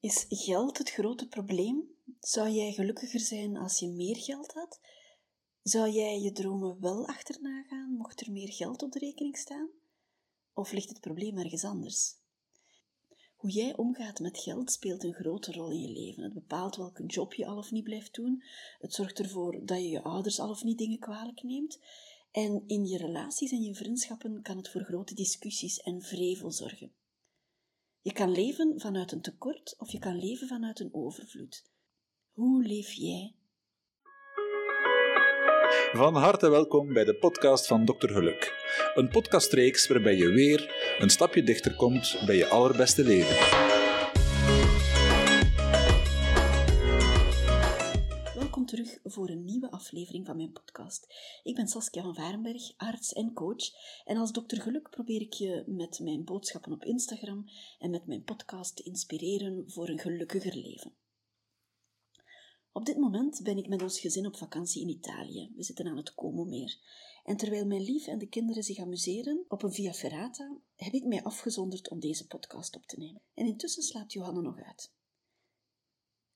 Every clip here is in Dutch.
Is geld het grote probleem? Zou jij gelukkiger zijn als je meer geld had? Zou jij je dromen wel achterna gaan, mocht er meer geld op de rekening staan? Of ligt het probleem ergens anders? Hoe jij omgaat met geld speelt een grote rol in je leven. Het bepaalt welke job je al of niet blijft doen. Het zorgt ervoor dat je je ouders al of niet dingen kwalijk neemt. En in je relaties en je vriendschappen kan het voor grote discussies en vrevel zorgen. Je kan leven vanuit een tekort of je kan leven vanuit een overvloed. Hoe leef jij? Van harte welkom bij de podcast van Dr. Geluk. Een podcastreeks waarbij je weer een stapje dichter komt bij je allerbeste leven. Terug voor een nieuwe aflevering van mijn podcast. Ik ben Saskia van Varenberg, arts en coach. En als Dr. Geluk probeer ik je met mijn boodschappen op Instagram en met mijn podcast te inspireren voor een gelukkiger leven. Op dit moment ben ik met ons gezin op vakantie in Italië. We zitten aan het Como-meer. En terwijl mijn lief en de kinderen zich amuseren op een via ferrata, heb ik mij afgezonderd om deze podcast op te nemen. En intussen slaapt Johanna nog uit.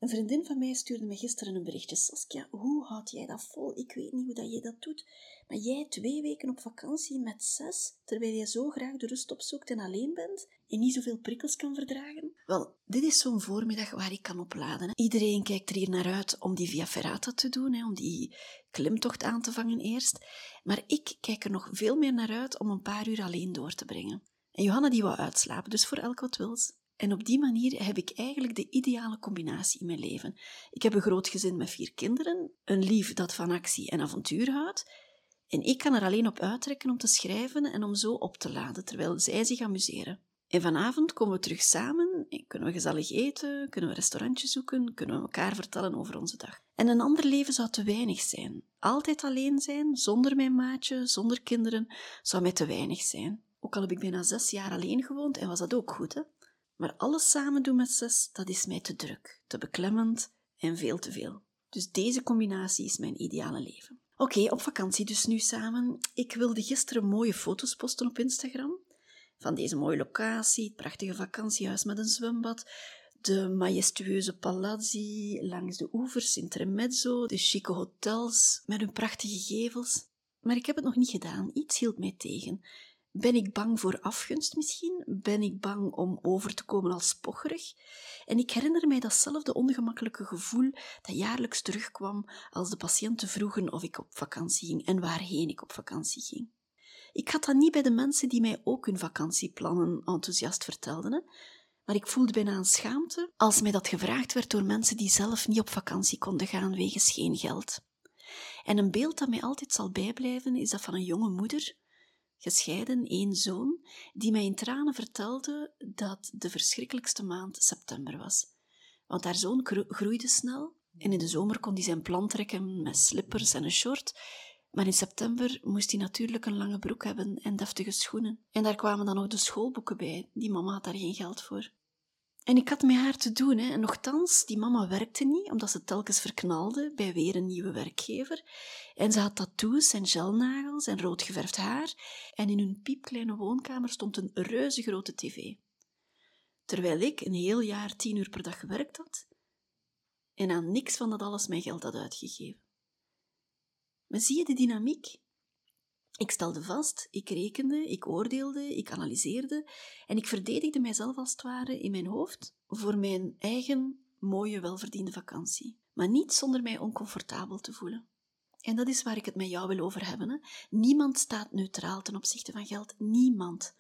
Een vriendin van mij stuurde me gisteren een berichtje. Saskia, hoe houd jij dat vol? Ik weet niet hoe dat jij dat doet. Maar jij twee weken op vakantie met zes, terwijl je zo graag de rust opzoekt en alleen bent en niet zoveel prikkels kan verdragen? Wel, dit is zo'n voormiddag waar ik kan opladen. Hè. Iedereen kijkt er hier naar uit om die Via Ferrata te doen, hè, om die klimtocht aan te vangen eerst. Maar ik kijk er nog veel meer naar uit om een paar uur alleen door te brengen. En Johanna die wou uitslapen, dus voor elk wat wils. En op die manier heb ik eigenlijk de ideale combinatie in mijn leven. Ik heb een groot gezin met vier kinderen, een lief dat van actie en avontuur houdt, en ik kan er alleen op uittrekken om te schrijven en om zo op te laden, terwijl zij zich amuseren. En vanavond komen we terug samen, kunnen we gezellig eten, kunnen we restaurantjes zoeken, kunnen we elkaar vertellen over onze dag. En een ander leven zou te weinig zijn. Altijd alleen zijn, zonder mijn maatje, zonder kinderen, zou mij te weinig zijn. Ook al heb ik bijna zes jaar alleen gewoond en was dat ook goed, hè? Maar alles samen doen met zes, dat is mij te druk, te beklemmend en veel te veel. Dus deze combinatie is mijn ideale leven. Oké, op vakantie dus nu samen. Ik wilde gisteren mooie foto's posten op Instagram. Van deze mooie locatie, het prachtige vakantiehuis met een zwembad, de majestueuze palazzi langs de oevers in Tremezzo, de chique hotels met hun prachtige gevels. Maar ik heb het nog niet gedaan. Iets hield mij tegen. Ben ik bang voor afgunst misschien? Ben ik bang om over te komen als pocherig? En ik herinner mij datzelfde ongemakkelijke gevoel dat jaarlijks terugkwam als de patiënten vroegen of ik op vakantie ging en waarheen ik op vakantie ging. Ik had dat niet bij de mensen die mij ook hun vakantieplannen enthousiast vertelden, hè? maar ik voelde bijna een schaamte als mij dat gevraagd werd door mensen die zelf niet op vakantie konden gaan wegens geen geld. En een beeld dat mij altijd zal bijblijven is dat van een jonge moeder gescheiden, één zoon, die mij in tranen vertelde dat de verschrikkelijkste maand september was. Want haar zoon groeide snel en in de zomer kon hij zijn plan trekken met slippers en een short, maar in september moest hij natuurlijk een lange broek hebben en deftige schoenen. En daar kwamen dan nog de schoolboeken bij, die mama had daar geen geld voor. En ik had met haar te doen, hè. en nochtans, die mama werkte niet, omdat ze telkens verknalde bij weer een nieuwe werkgever. En ze had tattoos en gelnagels en roodgeverfd haar, en in hun piepkleine woonkamer stond een reuze grote tv. Terwijl ik een heel jaar tien uur per dag gewerkt had, en aan niks van dat alles mijn geld had uitgegeven. Maar zie je de dynamiek? Ik stelde vast, ik rekende, ik oordeelde, ik analyseerde en ik verdedigde mijzelf als het ware in mijn hoofd voor mijn eigen mooie, welverdiende vakantie. Maar niet zonder mij oncomfortabel te voelen. En dat is waar ik het met jou wil over hebben. Hè. Niemand staat neutraal ten opzichte van geld. Niemand.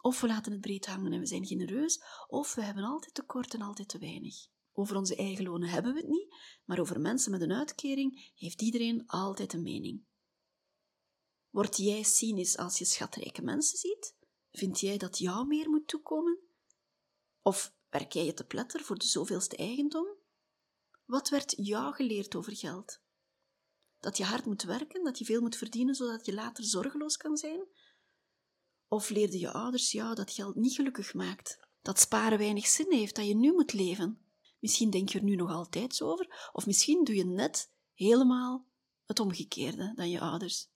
Of we laten het breed hangen en we zijn genereus, of we hebben altijd tekort en altijd te weinig. Over onze eigen lonen hebben we het niet, maar over mensen met een uitkering heeft iedereen altijd een mening. Word jij cynisch als je schatrijke mensen ziet? Vind jij dat jou meer moet toekomen? Of werk jij je te pletter voor de zoveelste eigendom? Wat werd jou geleerd over geld? Dat je hard moet werken, dat je veel moet verdienen zodat je later zorgeloos kan zijn? Of leerden je ouders jou dat geld niet gelukkig maakt, dat sparen weinig zin heeft, dat je nu moet leven? Misschien denk je er nu nog altijd zo over, of misschien doe je net helemaal het omgekeerde dan je ouders.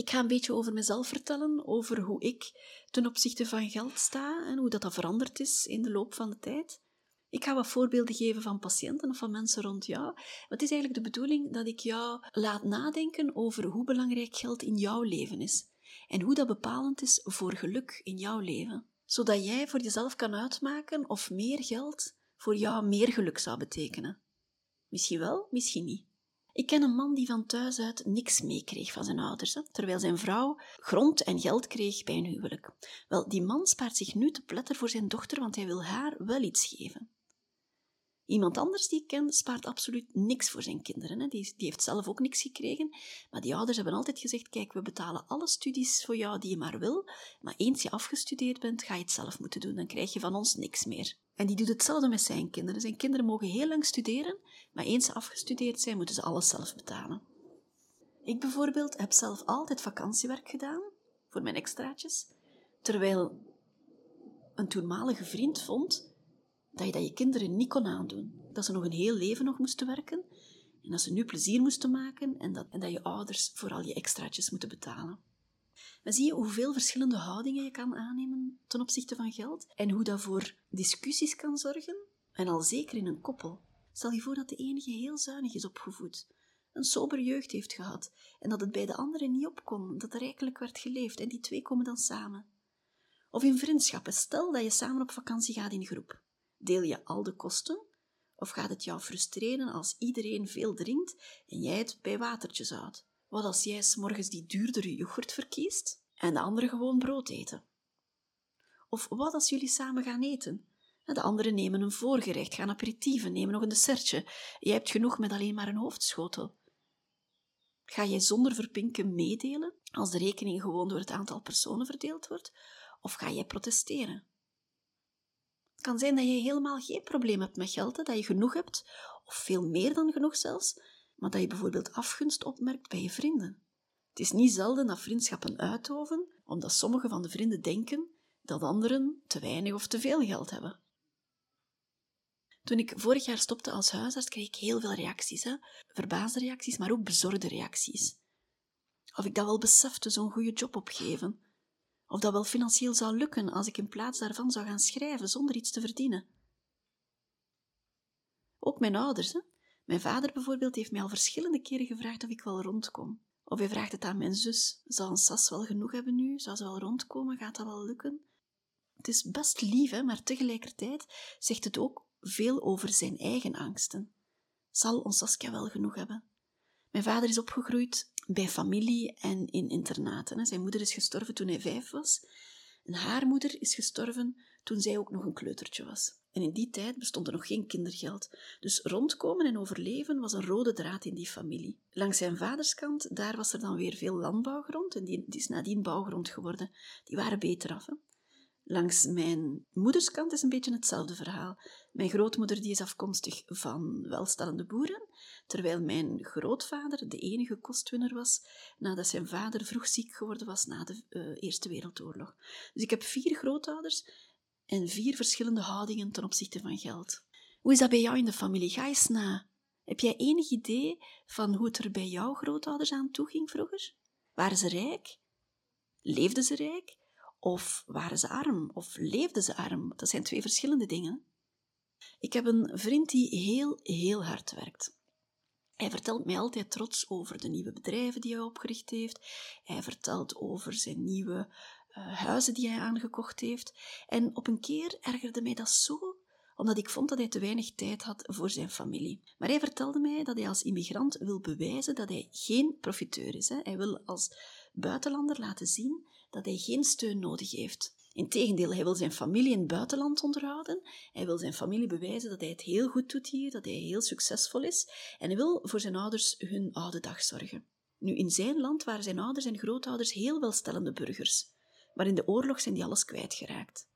Ik ga een beetje over mezelf vertellen, over hoe ik ten opzichte van geld sta en hoe dat, dat veranderd is in de loop van de tijd. Ik ga wat voorbeelden geven van patiënten of van mensen rond jou. Het is eigenlijk de bedoeling dat ik jou laat nadenken over hoe belangrijk geld in jouw leven is en hoe dat bepalend is voor geluk in jouw leven. Zodat jij voor jezelf kan uitmaken of meer geld voor jou meer geluk zou betekenen. Misschien wel, misschien niet. Ik ken een man die van thuis uit niks meekreeg van zijn ouders, terwijl zijn vrouw grond en geld kreeg bij een huwelijk. Wel, die man spaart zich nu te pletter voor zijn dochter, want hij wil haar wel iets geven. Iemand anders die ik ken spaart absoluut niks voor zijn kinderen. Hè. Die, die heeft zelf ook niks gekregen. Maar die ouders hebben altijd gezegd: Kijk, we betalen alle studies voor jou die je maar wil. Maar eens je afgestudeerd bent, ga je het zelf moeten doen. Dan krijg je van ons niks meer. En die doet hetzelfde met zijn kinderen. Zijn kinderen mogen heel lang studeren, maar eens ze afgestudeerd zijn, moeten ze alles zelf betalen. Ik bijvoorbeeld heb zelf altijd vakantiewerk gedaan voor mijn extraatjes, terwijl een toenmalige vriend vond dat je dat je kinderen niet kon aandoen. Dat ze nog een heel leven nog moesten werken en dat ze nu plezier moesten maken en dat, en dat je ouders vooral je extraatjes moeten betalen. Dan zie je hoeveel verschillende houdingen je kan aannemen ten opzichte van geld en hoe dat voor discussies kan zorgen, en al zeker in een koppel. Stel je voor dat de enige heel zuinig is opgevoed, een sober jeugd heeft gehad en dat het bij de andere niet opkom, dat er rijkelijk werd geleefd en die twee komen dan samen. Of in vriendschappen, stel dat je samen op vakantie gaat in groep. Deel je al de kosten? Of gaat het jou frustreren als iedereen veel drinkt en jij het bij watertjes houdt? Wat als jij s'morgens die duurdere yoghurt verkiest en de anderen gewoon brood eten? Of wat als jullie samen gaan eten? De anderen nemen een voorgerecht, gaan aperitieven, nemen nog een dessertje. Jij hebt genoeg met alleen maar een hoofdschotel. Ga jij zonder verpinken meedelen als de rekening gewoon door het aantal personen verdeeld wordt? Of ga jij protesteren? Het kan zijn dat je helemaal geen probleem hebt met geld, dat je genoeg hebt, of veel meer dan genoeg zelfs, maar dat je bijvoorbeeld afgunst opmerkt bij je vrienden. Het is niet zelden dat vriendschappen uitoven, omdat sommige van de vrienden denken dat anderen te weinig of te veel geld hebben. Toen ik vorig jaar stopte als huisarts, kreeg ik heel veel reacties. Hè? Verbaasde reacties, maar ook bezorgde reacties. Of ik dat wel besefte, zo'n goede job opgeven. Of dat wel financieel zou lukken als ik in plaats daarvan zou gaan schrijven zonder iets te verdienen. Ook mijn ouders. Hè? Mijn vader bijvoorbeeld heeft mij al verschillende keren gevraagd of ik wel rondkom. Of hij vraagt het aan mijn zus. Zal een sas wel genoeg hebben nu? Zou ze wel rondkomen? Gaat dat wel lukken? Het is best lief, hè, maar tegelijkertijd zegt het ook veel over zijn eigen angsten. Zal ons Saskia wel genoeg hebben? Mijn vader is opgegroeid bij familie en in internaten. Zijn moeder is gestorven toen hij vijf was. En haar moeder is gestorven toen zij ook nog een kleutertje was. En in die tijd bestond er nog geen kindergeld. Dus rondkomen en overleven was een rode draad in die familie. Langs zijn vaderskant, daar was er dan weer veel landbouwgrond en die, die is nadien bouwgrond geworden. Die waren beter af. Hè? Langs mijn moederskant is een beetje hetzelfde verhaal. Mijn grootmoeder die is afkomstig van welstellende boeren, terwijl mijn grootvader de enige kostwinner was nadat zijn vader vroeg ziek geworden was na de uh, Eerste Wereldoorlog. Dus ik heb vier grootouders en vier verschillende houdingen ten opzichte van geld. Hoe is dat bij jou in de familie? Ga eens na. Heb jij enig idee van hoe het er bij jouw grootouders aan toe ging vroeger? Waren ze rijk? Leefden ze rijk? Of waren ze arm? Of leefden ze arm? Dat zijn twee verschillende dingen. Ik heb een vriend die heel, heel hard werkt. Hij vertelt mij altijd trots over de nieuwe bedrijven die hij opgericht heeft. Hij vertelt over zijn nieuwe uh, huizen die hij aangekocht heeft. En op een keer ergerde mij dat zo, omdat ik vond dat hij te weinig tijd had voor zijn familie. Maar hij vertelde mij dat hij als immigrant wil bewijzen dat hij geen profiteur is. Hè. Hij wil als buitenlander laten zien dat hij geen steun nodig heeft. Integendeel, hij wil zijn familie in het buitenland onderhouden. Hij wil zijn familie bewijzen dat hij het heel goed doet hier, dat hij heel succesvol is. En hij wil voor zijn ouders hun oude dag zorgen. Nu, in zijn land waren zijn ouders en grootouders heel welstellende burgers. Maar in de oorlog zijn die alles kwijtgeraakt.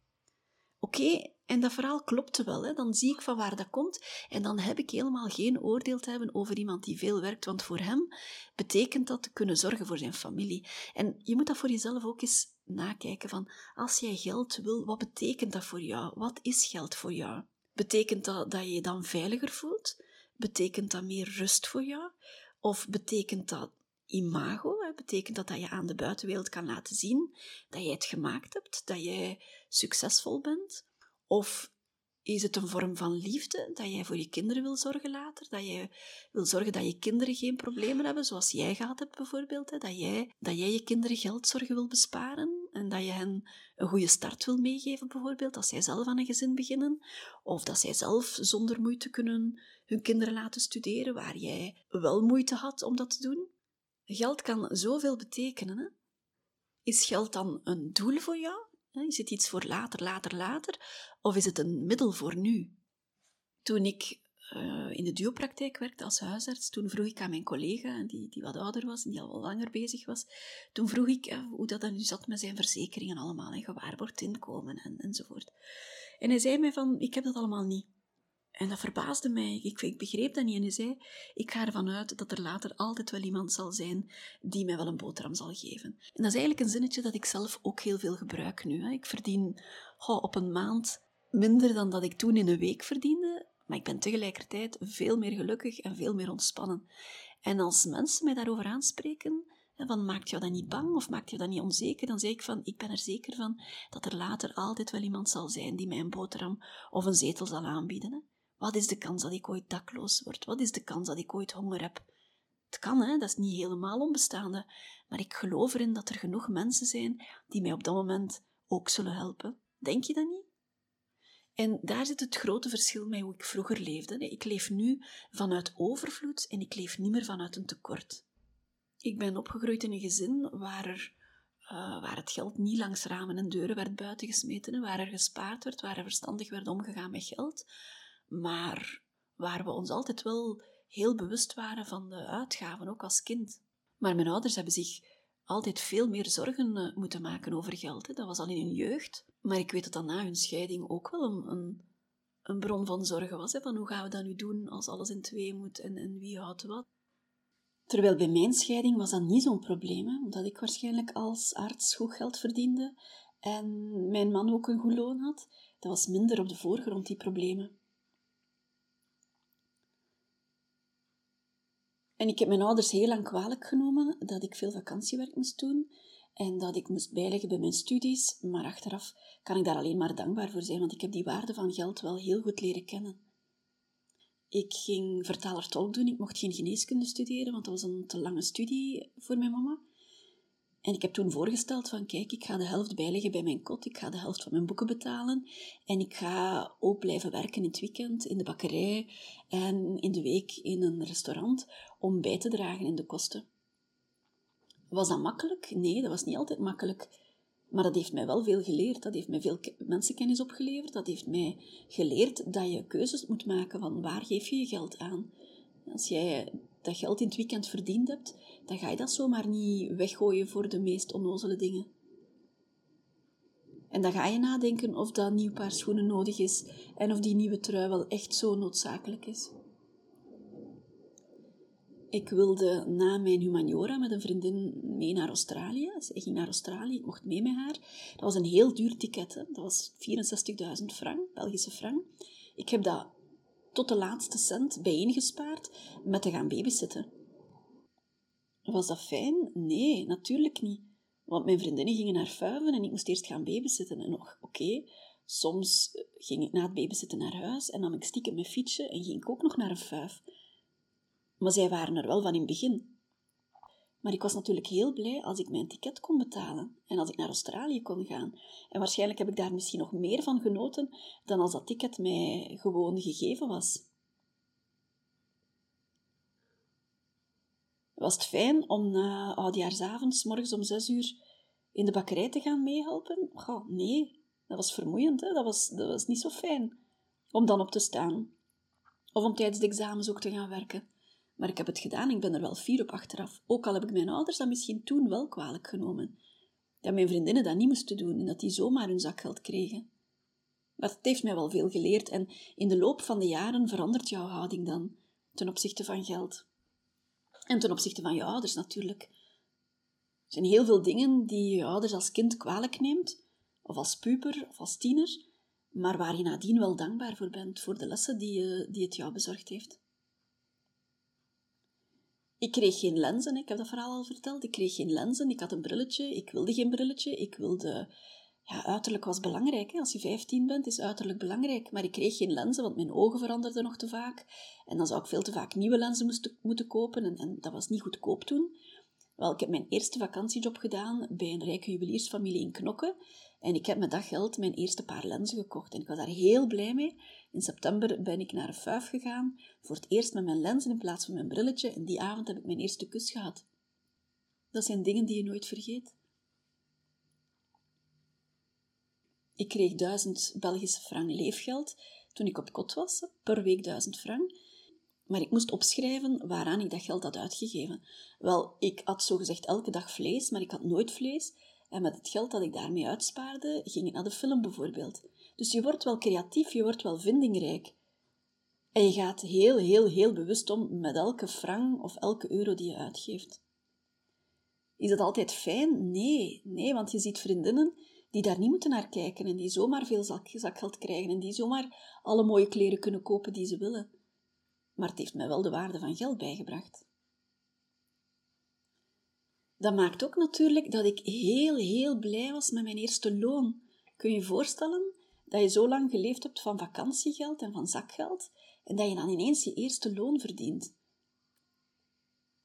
Oké, en dat verhaal klopte wel. Hè? Dan zie ik van waar dat komt en dan heb ik helemaal geen oordeel te hebben over iemand die veel werkt, want voor hem betekent dat te kunnen zorgen voor zijn familie. En je moet dat voor jezelf ook eens nakijken van, als jij geld wil, wat betekent dat voor jou? Wat is geld voor jou? Betekent dat dat je je dan veiliger voelt? Betekent dat meer rust voor jou? Of betekent dat imago? Hè? Betekent dat dat je aan de buitenwereld kan laten zien dat jij het gemaakt hebt, dat jij succesvol bent? Of Is het een vorm van liefde dat jij voor je kinderen wil zorgen later? Dat jij wil zorgen dat je kinderen geen problemen hebben, zoals jij gehad hebt bijvoorbeeld? Hè? Dat, jij, dat jij je kinderen geldzorgen wil besparen en dat je hen een goede start wil meegeven bijvoorbeeld, als zij zelf aan een gezin beginnen? Of dat zij zelf zonder moeite kunnen hun kinderen laten studeren, waar jij wel moeite had om dat te doen? Geld kan zoveel betekenen. Hè? Is geld dan een doel voor jou? Is het iets voor later, later, later? Of is het een middel voor nu? Toen ik uh, in de duopraktijk werkte als huisarts, toen vroeg ik aan mijn collega, die, die wat ouder was en die al wel langer bezig was, toen vroeg ik uh, hoe dat dan nu zat met zijn verzekeringen allemaal en gewaarborgd inkomen en, enzovoort. En hij zei mij van, ik heb dat allemaal niet. En dat verbaasde mij. Ik, ik, begreep dat niet. En hij zei: Ik ga ervan uit dat er later altijd wel iemand zal zijn die mij wel een boterham zal geven. En dat is eigenlijk een zinnetje dat ik zelf ook heel veel gebruik nu. Hè. Ik verdien op een maand minder dan dat ik toen in een week verdiende, maar ik ben tegelijkertijd veel meer gelukkig en veel meer ontspannen. En als mensen mij daarover aanspreken, van maakt jou dat niet bang of maakt je dat niet onzeker, dan zeg ik van, ik ben er zeker van dat er later altijd wel iemand zal zijn die mij een boterham of een zetel zal aanbieden. Wat is de kans dat ik ooit dakloos word? Wat is de kans dat ik ooit honger heb? Het kan, hè? dat is niet helemaal onbestaande, maar ik geloof erin dat er genoeg mensen zijn die mij op dat moment ook zullen helpen. Denk je dat niet? En daar zit het grote verschil met hoe ik vroeger leefde. Ik leef nu vanuit overvloed en ik leef niet meer vanuit een tekort. Ik ben opgegroeid in een gezin waar, er, uh, waar het geld niet langs ramen en deuren werd buitengesmeten, waar er gespaard werd, waar er verstandig werd omgegaan met geld, maar waar we ons altijd wel heel bewust waren van de uitgaven, ook als kind. Maar mijn ouders hebben zich altijd veel meer zorgen uh, moeten maken over geld. Hè. Dat was al in hun jeugd. Maar ik weet dat dat na hun scheiding ook wel een, een, een bron van zorgen was. Hè, van hoe gaan we dat nu doen als alles in twee moet en, en wie houdt wat. Terwijl bij mijn scheiding was dat niet zo'n probleem, hè, omdat ik waarschijnlijk als arts goed geld verdiende en mijn man ook een goed loon had. Dat was minder op de voorgrond, die problemen. En ik heb mijn ouders heel lang kwalijk genomen dat ik veel vakantiewerk moest doen en dat ik moest bijleggen bij mijn studies, maar achteraf kan ik daar alleen maar dankbaar voor zijn, want ik heb die waarde van geld wel heel goed leren kennen. Ik ging vertaler-tolk doen, ik mocht geen geneeskunde studeren, want dat was een te lange studie voor mijn mama. En ik heb toen voorgesteld van, kijk, ik ga de helft bijleggen bij mijn kot, ik ga de helft van mijn boeken betalen en ik ga ook blijven werken in het weekend in de bakkerij en in de week in een restaurant om bij te dragen in de kosten. Was dat makkelijk? Nee, dat was niet altijd makkelijk. Maar dat heeft mij wel veel geleerd. Dat heeft mij veel mensenkennis opgeleverd. Dat heeft mij geleerd dat je keuzes moet maken van waar geef je je geld aan. Als jij dat geld in het weekend verdiend hebt, dan ga je dat zomaar niet weggooien voor de meest onnozele dingen. En dan ga je nadenken of dat nieuw paar schoenen nodig is en of die nieuwe trui wel echt zo noodzakelijk is. Ik wilde na mijn humaniora met een vriendin mee naar Australië. Zij ging naar Australië, ik mocht mee met haar. Dat was een heel duur ticket. Hè. Dat was 64.000 frank, Belgische frank. Ik heb dat tot de laatste cent bijeengespaard met te gaan babysitten. Was dat fijn? Nee, natuurlijk niet. Want mijn vriendinnen gingen naar vuiven en ik moest eerst gaan babysitten. En nog, oké, soms ging ik na het babysitten naar huis en nam ik stiekem mijn fietsje en ging ik ook nog naar een vuif. Maar zij waren er wel van in het begin. Maar ik was natuurlijk heel blij als ik mijn ticket kon betalen en als ik naar Australië kon gaan. En waarschijnlijk heb ik daar misschien nog meer van genoten dan als dat ticket mij gewoon gegeven was. Was het fijn om na oudjaarsavonds, morgens om zes uur, in de bakkerij te gaan meehelpen? Oh, nee, dat was vermoeiend, hè? Dat, was, dat was niet zo fijn om dan op te staan. Of om tijdens de examens ook te gaan werken. Maar ik heb het gedaan ik ben er wel fier op achteraf. Ook al heb ik mijn ouders dat misschien toen wel kwalijk genomen. Dat mijn vriendinnen dat niet moesten doen en dat die zomaar hun zakgeld kregen. Maar het heeft mij wel veel geleerd en in de loop van de jaren verandert jouw houding dan ten opzichte van geld. En ten opzichte van je ouders natuurlijk. Er zijn heel veel dingen die je ouders als kind kwalijk neemt, of als puber of als tiener, maar waar je nadien wel dankbaar voor bent, voor de lessen die, die het jou bezorgd heeft. Ik kreeg geen lenzen, ik heb dat verhaal al verteld. Ik kreeg geen lenzen, ik had een brilletje, ik wilde geen brilletje, ik wilde Ja, uiterlijk was belangrijk. Hè? Als je 15 bent, is uiterlijk belangrijk. Maar ik kreeg geen lenzen, want mijn ogen veranderden nog te vaak. En dan zou ik veel te vaak nieuwe lenzen moesten, moeten kopen. En, en dat was niet goedkoop toen. Wel, ik heb mijn eerste vakantiejob gedaan bij een rijke juweliersfamilie in Knokke. En ik heb met dat geld mijn eerste paar lenzen gekocht. En ik was daar heel blij mee. In september ben ik naar een fuif gegaan. Voor het eerst met mijn lenzen in plaats van mijn brilletje. En die avond heb ik mijn eerste kus gehad. Dat zijn dingen die je nooit vergeet. Ik kreeg 1000 Belgische frank leefgeld toen ik op kot was, per week 1000 frank. Maar ik moest opschrijven waaraan ik dat geld had uitgegeven. Wel, ik had zogezegd elke dag vlees, maar ik had nooit vlees. En met het geld dat ik daarmee uitspaarde, ging ik naar de film bijvoorbeeld. Dus je wordt wel creatief, je wordt wel vindingrijk. En je gaat heel, heel, heel bewust om met elke frank of elke euro die je uitgeeft. Is dat altijd fijn? Nee, nee, want je ziet vriendinnen die daar niet moeten naar kijken en die zomaar veel zak, zakgeld krijgen en die zomaar alle mooie kleren kunnen kopen die ze willen. Maar het heeft mij wel de waarde van geld bijgebracht. Dat maakt ook natuurlijk dat ik heel, heel blij was met mijn eerste loon. Kun je je voorstellen dat je zo lang geleefd hebt van vakantiegeld en van zakgeld en dat je dan ineens je eerste loon verdient?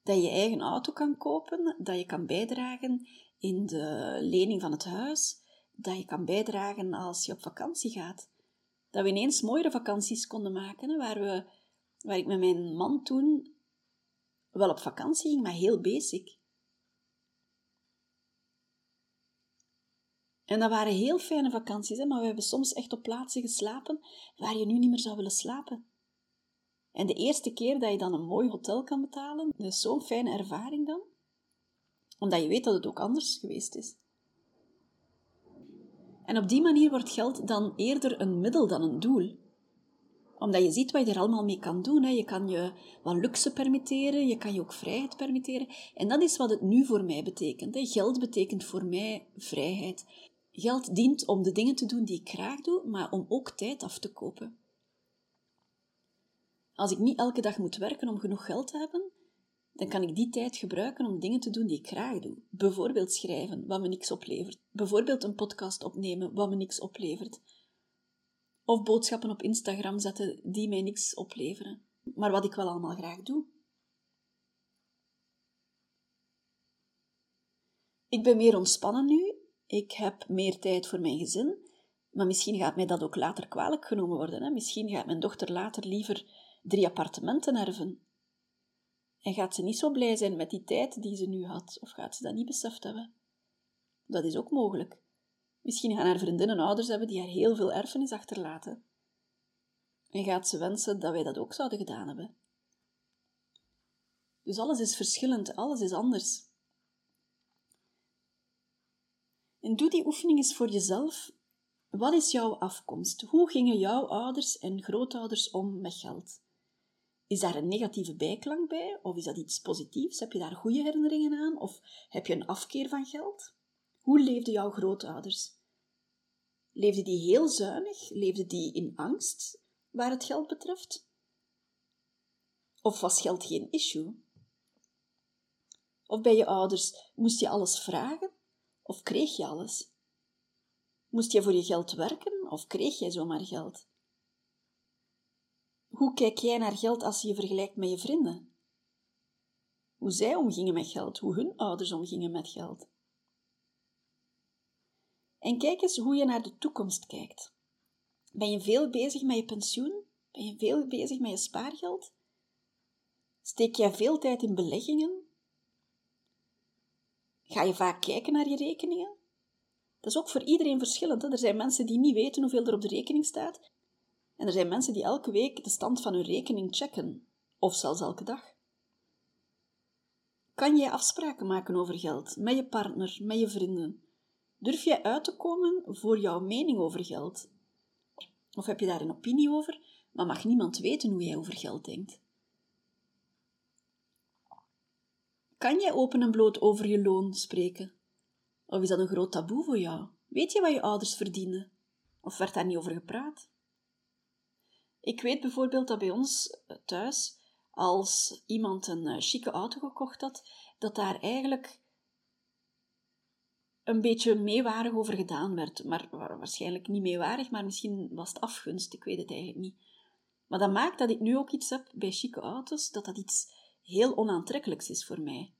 Dat je je eigen auto kan kopen, dat je kan bijdragen in de lening van het huis, dat je kan bijdragen als je op vakantie gaat. Dat we ineens mooiere vakanties konden maken, waar, we, waar ik met mijn man toen wel op vakantie ging, maar heel basic. En dat waren heel fijne vakanties, hè, maar we hebben soms echt op plaatsen geslapen waar je nu niet meer zou willen slapen. En de eerste keer dat je dan een mooi hotel kan betalen, dat is zo'n fijne ervaring dan, omdat je weet dat het ook anders geweest is. En op die manier wordt geld dan eerder een middel dan een doel. Omdat je ziet wat je er allemaal mee kan doen. Hè. Je kan je wat luxe permitteren, je kan je ook vrijheid permitteren. En dat is wat het nu voor mij betekent. Geld betekent voor mij vrijheid. Geld dient om de dingen te doen die ik graag doe, maar om ook tijd af te kopen. Als ik niet elke dag moet werken om genoeg geld te hebben, dan kan ik die tijd gebruiken om dingen te doen die ik graag doe. Bijvoorbeeld schrijven, wat me niks oplevert. Bijvoorbeeld een podcast opnemen, wat me niks oplevert. Of boodschappen op Instagram zetten die mij niks opleveren. Maar wat ik wel allemaal graag doe. Ik ben meer ontspannen nu. Ik heb meer tijd voor mijn gezin. Maar misschien gaat mij dat ook later kwalijk genomen worden. Hè? Misschien gaat mijn dochter later liever drie appartementen erven en gaat ze niet zo blij zijn met die tijd die ze nu had, of gaat ze dat niet beseft hebben? Dat is ook mogelijk. Misschien gaan haar vriendinnen ouders hebben die haar heel veel erfenis achterlaten. En gaat ze wensen dat wij dat ook zouden gedaan hebben. Dus alles is verschillend, alles is anders. En doe die oefening eens voor jezelf. Wat is jouw afkomst? Hoe gingen jouw ouders en grootouders om met geld? Is daar een negatieve bijklank bij? Of is dat iets positiefs? Heb je daar goede herinneringen aan? Of heb je een afkeer van geld? Hoe leefden jouw grootouders? Leefden die heel zuinig? Leefden die in angst waar het geld betreft? Of was geld geen issue? Of bij je ouders moest je alles vragen? Of kreeg je alles? Moest je voor je geld werken of kreeg jij zomaar geld? Hoe kijk jij naar geld als je je vergelijkt met je vrienden? Hoe zij omgingen met geld, hoe hun ouders omgingen met geld. En kijk eens hoe je naar de toekomst kijkt. Ben je veel bezig met je pensioen? Ben je veel bezig met je spaargeld? Steek jij veel tijd in beleggingen? Ga je vaak kijken naar je rekeningen? Dat is ook voor iedereen verschillend. Er zijn mensen die niet weten hoeveel er op de rekening staat. En er zijn mensen die elke week de stand van hun rekening checken, of zelfs elke dag. Kan jij afspraken maken over geld met je partner, met je vrienden? Durf jij uit te komen voor jouw mening over geld? Of heb je daar een opinie over, maar mag niemand weten hoe jij over geld denkt? Kan jij open en bloot over je loon spreken? Of is dat een groot taboe voor jou? Weet je wat je ouders verdienen? Of werd daar niet over gepraat? Ik weet bijvoorbeeld dat bij ons eh, thuis, als iemand een uh, chique auto gekocht had, dat daar eigenlijk een beetje meewarig over gedaan werd. Maar waarschijnlijk niet meewarig, maar misschien was het afgunst, ik weet het eigenlijk niet. Maar dat maakt dat ik nu ook iets heb bij chique auto's, dat dat iets heel onaantrekkelijks is voor mij.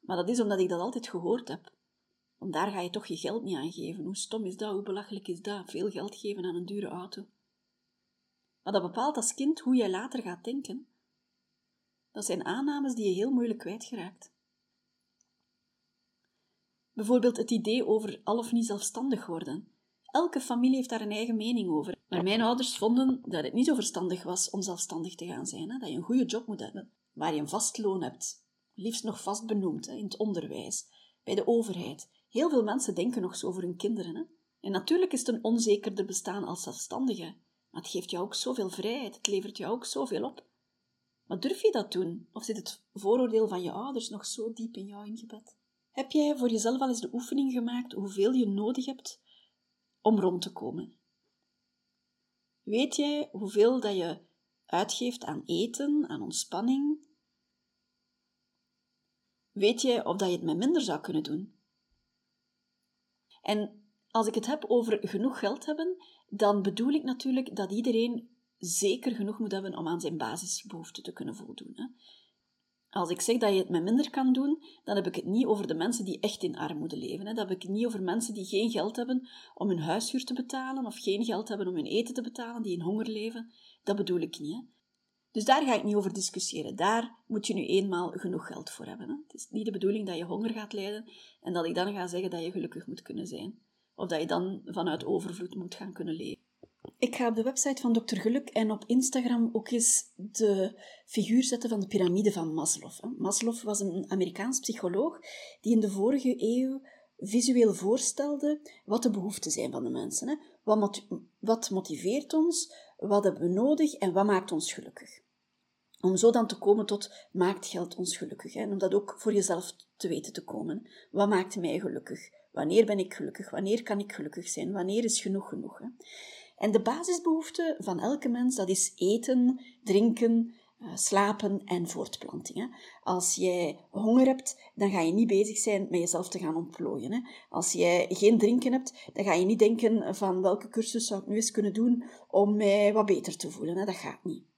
Maar dat is omdat ik dat altijd gehoord heb. Want daar ga je toch je geld niet aan geven. Hoe stom is dat? Hoe belachelijk is dat? Veel geld geven aan een dure auto. Maar dat bepaalt als kind hoe jij later gaat denken. Dat zijn aannames die je heel moeilijk kwijtgeraakt. Bijvoorbeeld het idee over al of niet zelfstandig worden. Elke familie heeft daar een eigen mening over. Maar mijn ouders vonden dat het niet zo verstandig was om zelfstandig te gaan zijn. Hè? Dat je een goede job moet hebben, waar je een vast loon hebt. Liefst nog vast benoemd, hè? in het onderwijs, bij de overheid. Heel veel mensen denken nog zo over hun kinderen. Hè? En natuurlijk is het een onzekerder bestaan als zelfstandige. Maar het geeft jou ook zoveel vrijheid, het levert jou ook zoveel op. Maar durf je dat doen? Of zit het vooroordeel van je ouders nog zo diep in jou ingebed? Heb jij voor jezelf al eens de oefening gemaakt hoeveel je nodig hebt om rond te komen? Weet jij hoeveel dat je uitgeeft aan eten, aan ontspanning? Weet jij of dat je het met minder zou kunnen doen? En als ik het heb over genoeg geld hebben, dan bedoel ik natuurlijk dat iedereen zeker genoeg moet hebben om aan zijn basisbehoeften te kunnen voldoen. Hè. Als ik zeg dat je het met minder kan doen, dan heb ik het niet over de mensen die echt in armoede leven. Hè. Dan heb ik niet over mensen die geen geld hebben om hun huishuur te betalen of geen geld hebben om hun eten te betalen, die in honger leven. Dat bedoel ik niet. Hè. Dus daar ga ik niet over discussiëren. Daar moet je nu eenmaal genoeg geld voor hebben. Hè. Het is niet de bedoeling dat je honger gaat lijden en dat ik dan ga zeggen dat je gelukkig moet kunnen zijn. Of dat je dan vanuit overvloed moet gaan kunnen leven. Ik ga op de website van Dr. Geluk en op Instagram ook eens de figuur zetten van de piramide van Maslow. Maslow was een Amerikaans psycholoog die in de vorige eeuw visueel voorstelde wat de behoeften zijn van de mensen. Wat motiveert ons, wat hebben we nodig en wat maakt ons gelukkig. Om zo dan te komen tot maakt geld ons gelukkig. En om dat ook voor jezelf te weten te komen. Wat maakt mij gelukkig? Wanneer ben ik gelukkig? Wanneer kan ik gelukkig zijn? Wanneer is genoeg genoeg? En de basisbehoefte van elke mens, dat is eten, drinken, eh, slapen en voortplanting. Als jij honger hebt, dan ga je niet bezig zijn met jezelf te gaan ontplooien. Als jij geen drinken hebt, dan ga je niet denken van welke cursus zou ik nu eens kunnen doen om mij wat beter te voelen. Dat gaat niet.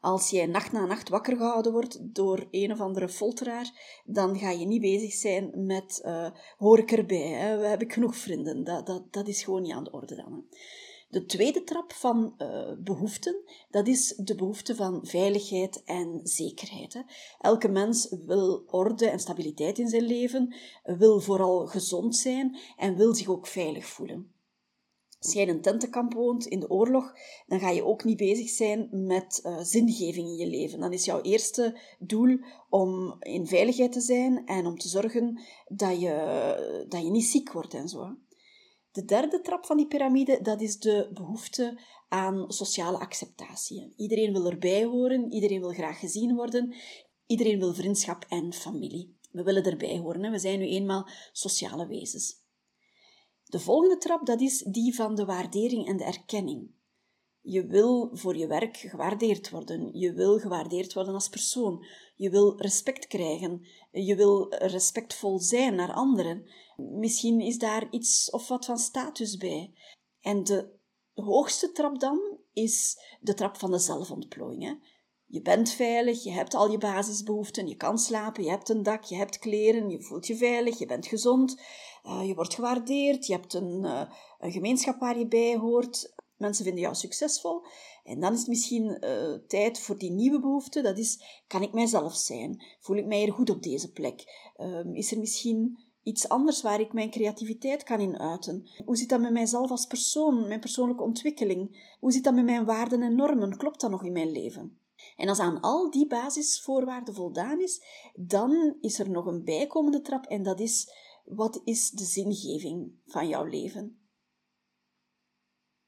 Als jij nacht na nacht wakker gehouden wordt door een of andere folteraar, dan ga je niet bezig zijn met uh, hoor ik erbij, hè? heb ik genoeg vrienden. Dat, dat, dat is gewoon niet aan de orde dan. Hè. De tweede trap van uh, behoeften, dat is de behoefte van veiligheid en zekerheid. Hè. Elke mens wil orde en stabiliteit in zijn leven, wil vooral gezond zijn en wil zich ook veilig voelen. Als jij in een tentenkamp woont in de oorlog, dan ga je ook niet bezig zijn met uh, zingeving in je leven. Dan is jouw eerste doel om in veiligheid te zijn en om te zorgen dat je, dat je niet ziek wordt en zo. De derde trap van die piramide, dat is de behoefte aan sociale acceptatie. Iedereen wil erbij horen, iedereen wil graag gezien worden, iedereen wil vriendschap en familie. We willen erbij horen, we zijn nu eenmaal sociale wezens. De volgende trap, dat is die van de waardering en de erkenning. Je wil voor je werk gewaardeerd worden. Je wil gewaardeerd worden als persoon. Je wil respect krijgen. Je wil respectvol zijn naar anderen. Misschien is daar iets of wat van status bij. En de hoogste trap dan is de trap van de zelfontplooiing. Hè? Je bent veilig, je hebt al je basisbehoeften, je kan slapen, je hebt een dak, je hebt kleren, je voelt je veilig, je bent gezond, je wordt gewaardeerd, je hebt een, uh, een, gemeenschap waar je bij hoort, mensen vinden jou succesvol. En dan is het misschien uh, tijd voor die nieuwe behoefte, dat is, kan ik mijzelf zijn? Voel ik mij hier goed op deze plek? Ehm, is er misschien iets anders waar ik mijn creativiteit kan in uiten? Hoe zit dat met mijzelf als persoon, mijn persoonlijke ontwikkeling? Hoe zit dat met mijn waarden en normen? Klopt dat nog in mijn leven? En als aan al die basisvoorwaarden voldaan is, dan is er nog een bijkomende trap en dat is wat is de zingeving van jouw leven?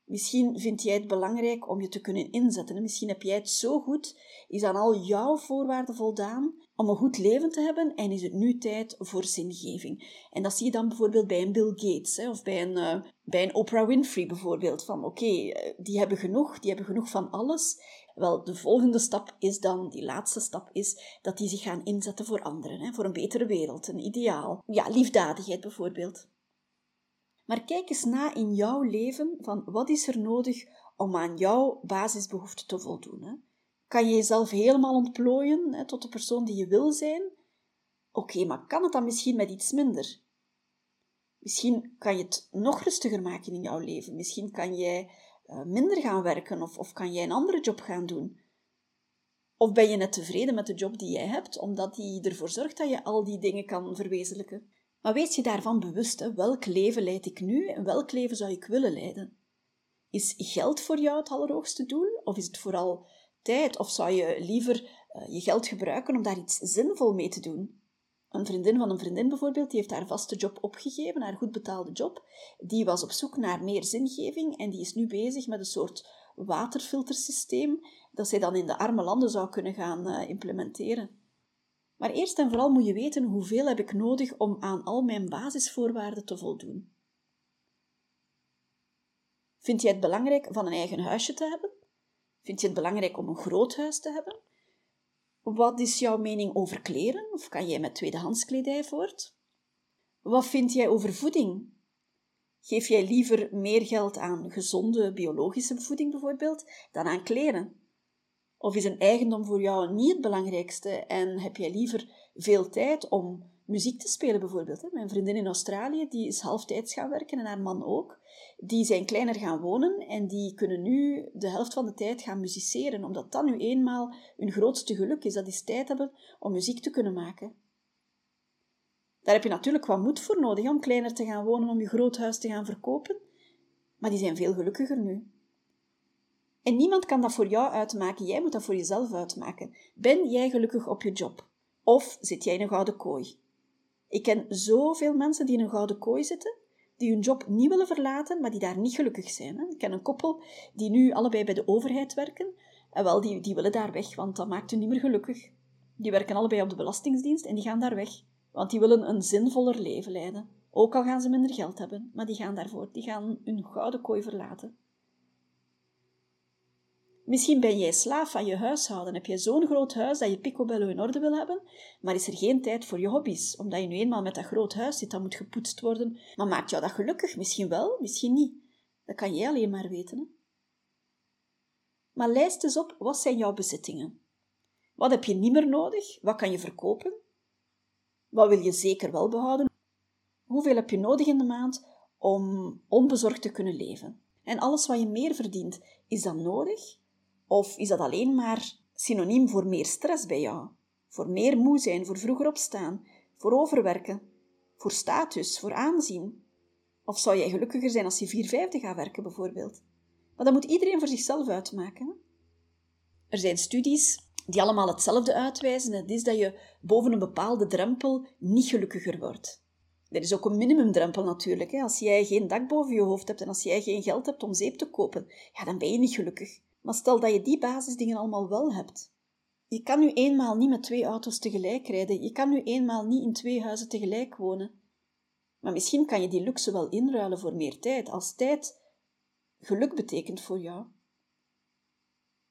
Misschien vind jij het belangrijk om je te kunnen inzetten. Misschien heb jij het zo goed, is aan al jouw voorwaarden voldaan om een goed leven te hebben en is het nu tijd voor zingeving. En dat zie je dan bijvoorbeeld bij een Bill Gates hè, of bij een, uh, bij een Oprah Winfrey bijvoorbeeld. Van oké, okay, die hebben genoeg, die hebben genoeg van alles. Wel, de volgende stap is dan, die laatste stap is, dat die zich gaan inzetten voor anderen, hè, voor een betere wereld, een ideaal. Ja, liefdadigheid bijvoorbeeld. Maar kijk eens na in jouw leven van wat is er nodig om aan jouw basisbehoeften te voldoen. Kan je jezelf helemaal ontplooien hè, tot de persoon die je wil zijn? Oké, maar kan het dan misschien met iets minder? Misschien kan je het nog rustiger maken in jouw leven. Misschien kan jij minder gaan werken of, of kan jij een andere job gaan doen. Of ben je net tevreden met de job die jij hebt, omdat die ervoor zorgt dat je al die dingen kan verwezenlijken? Maar wees je daarvan bewust, welk leven leid ik nu en welk leven zou ik willen leiden? Is geld voor jou het allerhoogste doel, of is het vooral tijd, of zou je liever uh, je geld gebruiken om daar iets zinvol mee te doen? Een vriendin van een vriendin bijvoorbeeld, die heeft haar vaste job opgegeven, haar goed betaalde job. Die was op zoek naar meer zingeving en die is nu bezig met een soort waterfiltersysteem dat zij dan in de arme landen zou kunnen gaan uh, implementeren. Maar eerst en vooral moet je weten hoeveel heb ik nodig om aan al mijn basisvoorwaarden te voldoen. Vind je het belangrijk van een eigen huisje te hebben? Vind je het belangrijk om een groot huis te hebben? Wat is jouw mening over kleren? Of kan jij met tweedehands kledij voort? Wat vind jij over voeding? Geef jij liever meer geld aan gezonde biologische voeding bijvoorbeeld dan aan kleren? Of is een eigendom voor jou niet het belangrijkste en heb jij liever veel tijd om muziek te spelen bijvoorbeeld? Mijn vriendin in Australië die is halftijds gaan werken en haar man ook. Die zijn kleiner gaan wonen en die kunnen nu de helft van de tijd gaan musiceren, omdat dat nu eenmaal hun grootste geluk is, dat is tijd hebben om muziek te kunnen maken. Daar heb je natuurlijk wat moed voor nodig om kleiner te gaan wonen, om je groot huis te gaan verkopen, maar die zijn veel gelukkiger nu. En niemand kan dat voor jou uitmaken, jij moet dat voor jezelf uitmaken. Ben jij gelukkig op je job? Of zit jij in een gouden kooi? Ik ken zoveel mensen die in een gouden kooi zitten, die hun job niet willen verlaten, maar die daar niet gelukkig zijn. Ik ken een koppel die nu allebei bij de overheid werken, en wel, die, die willen daar weg, want dat maakt hun niet meer gelukkig. Die werken allebei op de Belastingdienst en die gaan daar weg, want die willen een zinvoller leven leiden. Ook al gaan ze minder geld hebben, maar die gaan daarvoor, die gaan hun gouden kooi verlaten. Misschien ben jij slaaf van je huishouden, heb je zo'n groot huis dat je picobello in orde wil hebben, maar is er geen tijd voor je hobby's, omdat je nu eenmaal met dat groot huis zit, dat moet gepoetst worden. Maar maakt jou dat gelukkig? Misschien wel, misschien niet. Dat kan jij alleen maar weten. Hè? Maar lijst eens op, wat zijn jouw bezittingen? Wat heb je niet meer nodig? Wat kan je verkopen? Wat wil je zeker wel behouden? Hoeveel heb je nodig in de maand om onbezorgd te kunnen leven? En alles wat je meer verdient, is dat nodig? Of is dat alleen maar synoniem voor meer stress bij jou? Voor meer moe zijn, voor vroeger opstaan, voor overwerken, voor status, voor aanzien? Of zou jij gelukkiger zijn als je 450 gaat werken, bijvoorbeeld? Maar dat moet iedereen voor zichzelf uitmaken. Er zijn studies die allemaal hetzelfde uitwijzen. Het is dat je boven een bepaalde drempel niet gelukkiger wordt. Er is ook een minimumdrempel natuurlijk. Als jij geen dak boven je hoofd hebt en als jij geen geld hebt om zeep te kopen, ja, dan ben je niet gelukkig. Maar stel dat je die basisdingen allemaal wel hebt. Je kan nu eenmaal niet met twee auto's tegelijk rijden. Je kan nu eenmaal niet in twee huizen tegelijk wonen. Maar misschien kan je die luxe wel inruilen voor meer tijd, als tijd geluk betekent voor jou.